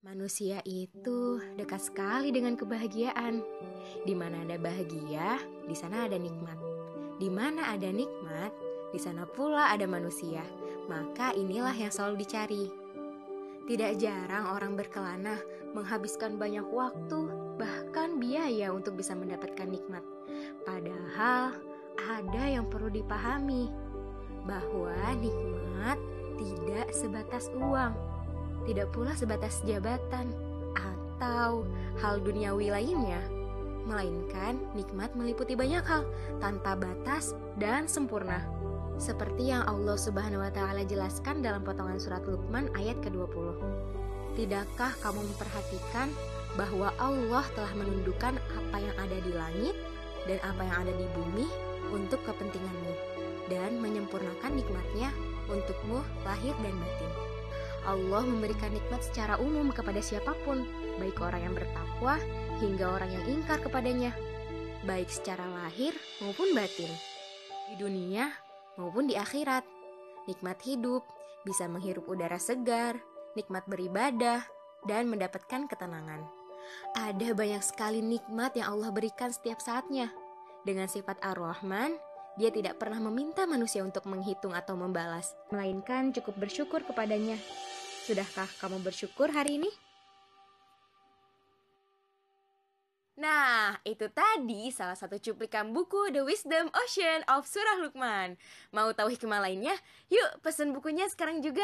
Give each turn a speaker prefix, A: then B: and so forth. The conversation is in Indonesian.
A: Manusia itu dekat sekali dengan kebahagiaan. Di mana ada bahagia, di sana ada nikmat. Di mana ada nikmat, di sana pula ada manusia. Maka inilah yang selalu dicari. Tidak jarang orang berkelana menghabiskan banyak waktu, bahkan biaya untuk bisa mendapatkan nikmat. Padahal ada yang perlu dipahami bahwa nikmat tidak sebatas uang tidak pula sebatas jabatan atau hal duniawi lainnya, melainkan nikmat meliputi banyak hal tanpa batas dan sempurna. Seperti yang Allah Subhanahu wa taala jelaskan dalam potongan surat Luqman ayat ke-20. Tidakkah kamu memperhatikan bahwa Allah telah menundukkan apa yang ada di langit dan apa yang ada di bumi untuk kepentinganmu dan menyempurnakan nikmatnya untukmu lahir dan batin. Allah memberikan nikmat secara umum kepada siapa pun, baik orang yang bertakwa hingga orang yang ingkar kepadanya, baik secara lahir maupun batin, di dunia maupun di akhirat. Nikmat hidup bisa menghirup udara segar, nikmat beribadah, dan mendapatkan ketenangan. Ada banyak sekali nikmat yang Allah berikan setiap saatnya. Dengan sifat Ar-Rahman, dia tidak pernah meminta manusia untuk menghitung atau membalas, melainkan cukup bersyukur kepadanya. Sudahkah kamu bersyukur hari ini? Nah, itu tadi salah satu cuplikan buku The Wisdom Ocean of Surah Luqman. Mau tahu hikmah lainnya? Yuk, pesen bukunya sekarang juga.